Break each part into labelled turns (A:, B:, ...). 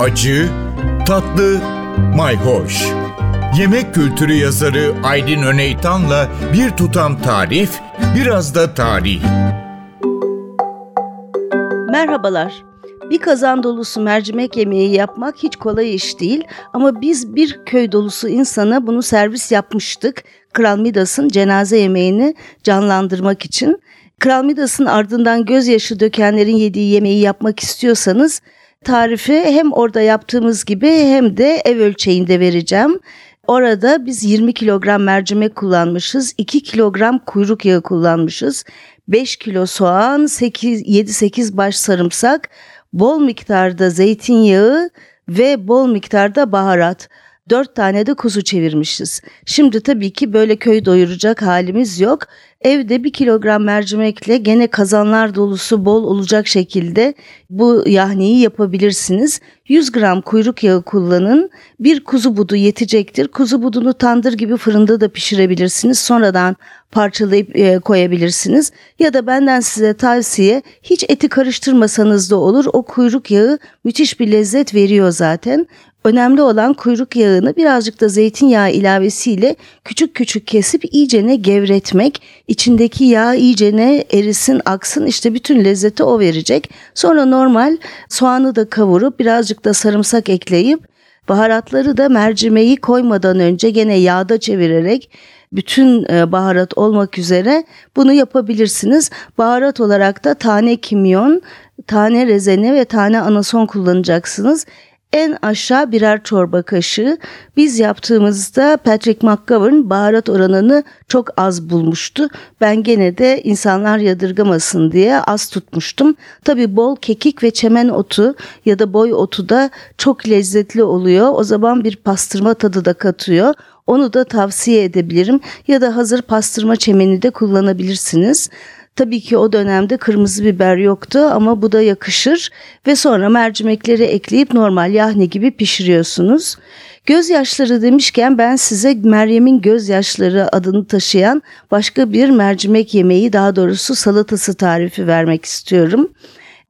A: acı, tatlı, mayhoş. Yemek kültürü yazarı Aydın Öneytan'la bir tutam tarif, biraz da tarih.
B: Merhabalar. Bir kazan dolusu mercimek yemeği yapmak hiç kolay iş değil ama biz bir köy dolusu insana bunu servis yapmıştık. Kral Midas'ın cenaze yemeğini canlandırmak için. Kral Midas'ın ardından gözyaşı dökenlerin yediği yemeği yapmak istiyorsanız tarifi hem orada yaptığımız gibi hem de ev ölçeğinde vereceğim. Orada biz 20 kilogram mercimek kullanmışız, 2 kilogram kuyruk yağı kullanmışız, 5 kilo soğan, 7-8 baş sarımsak, bol miktarda zeytinyağı ve bol miktarda baharat. Dört tane de kuzu çevirmişiz. Şimdi tabii ki böyle köy doyuracak halimiz yok. Evde bir kilogram mercimekle gene kazanlar dolusu bol olacak şekilde bu yahniyi yapabilirsiniz. 100 gram kuyruk yağı kullanın. Bir kuzu budu yetecektir. Kuzu budunu tandır gibi fırında da pişirebilirsiniz. Sonradan parçalayıp e, koyabilirsiniz. Ya da benden size tavsiye hiç eti karıştırmasanız da olur. O kuyruk yağı müthiş bir lezzet veriyor zaten. Önemli olan kuyruk yağını birazcık da zeytinyağı ilavesiyle küçük küçük kesip iyicene gevretmek. İçindeki yağ iyicene erisin, aksın işte bütün lezzeti o verecek. Sonra normal soğanı da kavurup birazcık da sarımsak ekleyip baharatları da mercimeği koymadan önce gene yağda çevirerek bütün e, baharat olmak üzere bunu yapabilirsiniz. Baharat olarak da tane kimyon, tane rezene ve tane anason kullanacaksınız en aşağı birer çorba kaşığı. Biz yaptığımızda Patrick McGovern baharat oranını çok az bulmuştu. Ben gene de insanlar yadırgamasın diye az tutmuştum. Tabi bol kekik ve çemen otu ya da boy otu da çok lezzetli oluyor. O zaman bir pastırma tadı da katıyor. Onu da tavsiye edebilirim ya da hazır pastırma çemeni de kullanabilirsiniz. Tabii ki o dönemde kırmızı biber yoktu ama bu da yakışır ve sonra mercimekleri ekleyip normal yahni gibi pişiriyorsunuz. Gözyaşları demişken ben size Meryem'in gözyaşları adını taşıyan başka bir mercimek yemeği daha doğrusu salatası tarifi vermek istiyorum.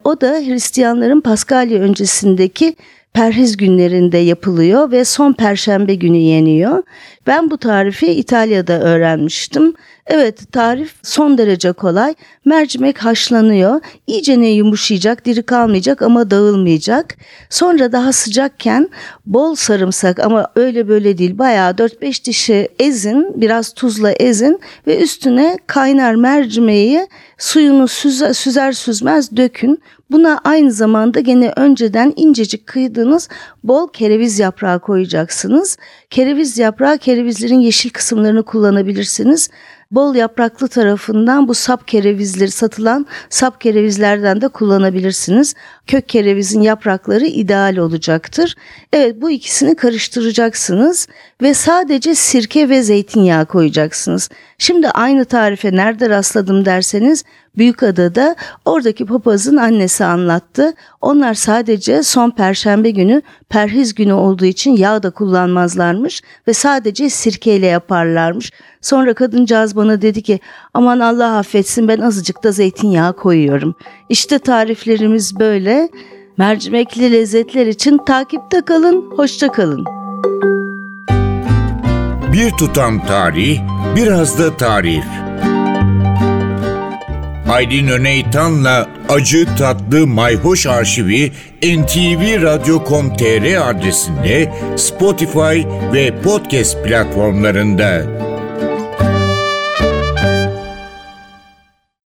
B: O da Hristiyanların Paskalya öncesindeki perhiz günlerinde yapılıyor ve son perşembe günü yeniyor. Ben bu tarifi İtalya'da öğrenmiştim. Evet tarif son derece kolay. Mercimek haşlanıyor. İyice ne yumuşayacak, diri kalmayacak ama dağılmayacak. Sonra daha sıcakken bol sarımsak ama öyle böyle değil. Bayağı 4-5 dişi ezin, biraz tuzla ezin ve üstüne kaynar mercimeği suyunu süzer, süzer süzmez dökün. Buna aynı zamanda gene önceden incecik kıydığınız bol kereviz yaprağı koyacaksınız. Kereviz yaprağı kerevizlerin yeşil kısımlarını kullanabilirsiniz bol yapraklı tarafından bu sap kerevizleri satılan sap kerevizlerden de kullanabilirsiniz. Kök kerevizin yaprakları ideal olacaktır. Evet bu ikisini karıştıracaksınız ve sadece sirke ve zeytinyağı koyacaksınız. Şimdi aynı tarife nerede rastladım derseniz Büyükada'da oradaki papazın annesi anlattı. Onlar sadece son perşembe günü perhiz günü olduğu için yağ da kullanmazlarmış ve sadece sirkeyle yaparlarmış. Sonra kadıncağız bana dedi ki aman Allah affetsin ben azıcık da zeytinyağı koyuyorum. İşte tariflerimiz böyle. Mercimekli lezzetler için takipte kalın, hoşça kalın.
A: Bir tutam tarih, biraz da tarif. Aydın Öneytan'la Acı Tatlı Mayhoş Arşivi ntvradio.com.tr adresinde Spotify ve podcast platformlarında.